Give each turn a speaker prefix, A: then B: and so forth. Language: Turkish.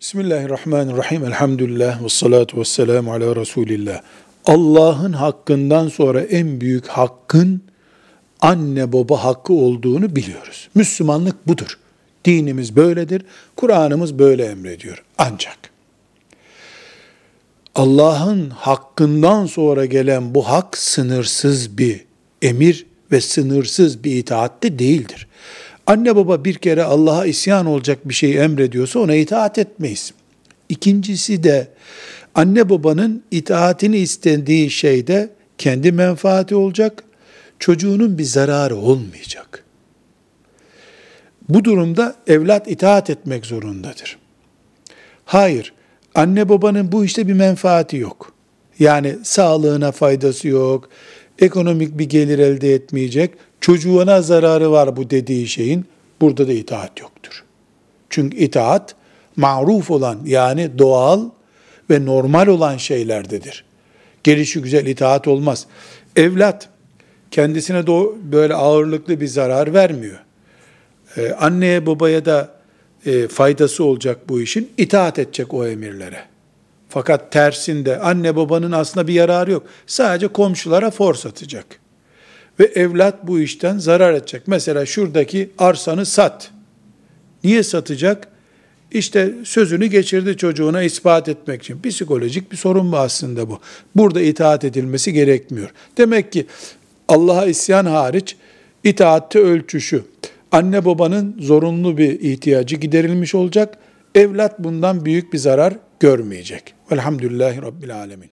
A: Bismillahirrahmanirrahim. Elhamdülillah ve salatu ve selamu ala Resulillah. Allah'ın hakkından sonra en büyük hakkın anne baba hakkı olduğunu biliyoruz. Müslümanlık budur. Dinimiz böyledir. Kur'an'ımız böyle emrediyor. Ancak Allah'ın hakkından sonra gelen bu hak sınırsız bir emir ve sınırsız bir itaat de değildir. Anne baba bir kere Allah'a isyan olacak bir şey emrediyorsa ona itaat etmeyiz. İkincisi de anne babanın itaatini istendiği şeyde kendi menfaati olacak, çocuğunun bir zararı olmayacak. Bu durumda evlat itaat etmek zorundadır. Hayır, anne babanın bu işte bir menfaati yok. Yani sağlığına faydası yok, ekonomik bir gelir elde etmeyecek, çocuğuna zararı var bu dediği şeyin, burada da itaat yoktur. Çünkü itaat, maruf olan yani doğal ve normal olan şeylerdedir. Gelişi güzel itaat olmaz. Evlat, kendisine de böyle ağırlıklı bir zarar vermiyor. Ee, anneye babaya da e, faydası olacak bu işin, itaat edecek o emirlere. Fakat tersinde anne babanın aslında bir yararı yok. Sadece komşulara for satacak. Ve evlat bu işten zarar edecek. Mesela şuradaki arsanı sat. Niye satacak? İşte sözünü geçirdi çocuğuna ispat etmek için. Psikolojik bir sorun bu aslında bu. Burada itaat edilmesi gerekmiyor. Demek ki Allah'a isyan hariç itaatte ölçü şu. Anne babanın zorunlu bir ihtiyacı giderilmiş olacak. Evlat bundan büyük bir zarar görmeyecek. Velhamdülillahi Rabbil Alemin.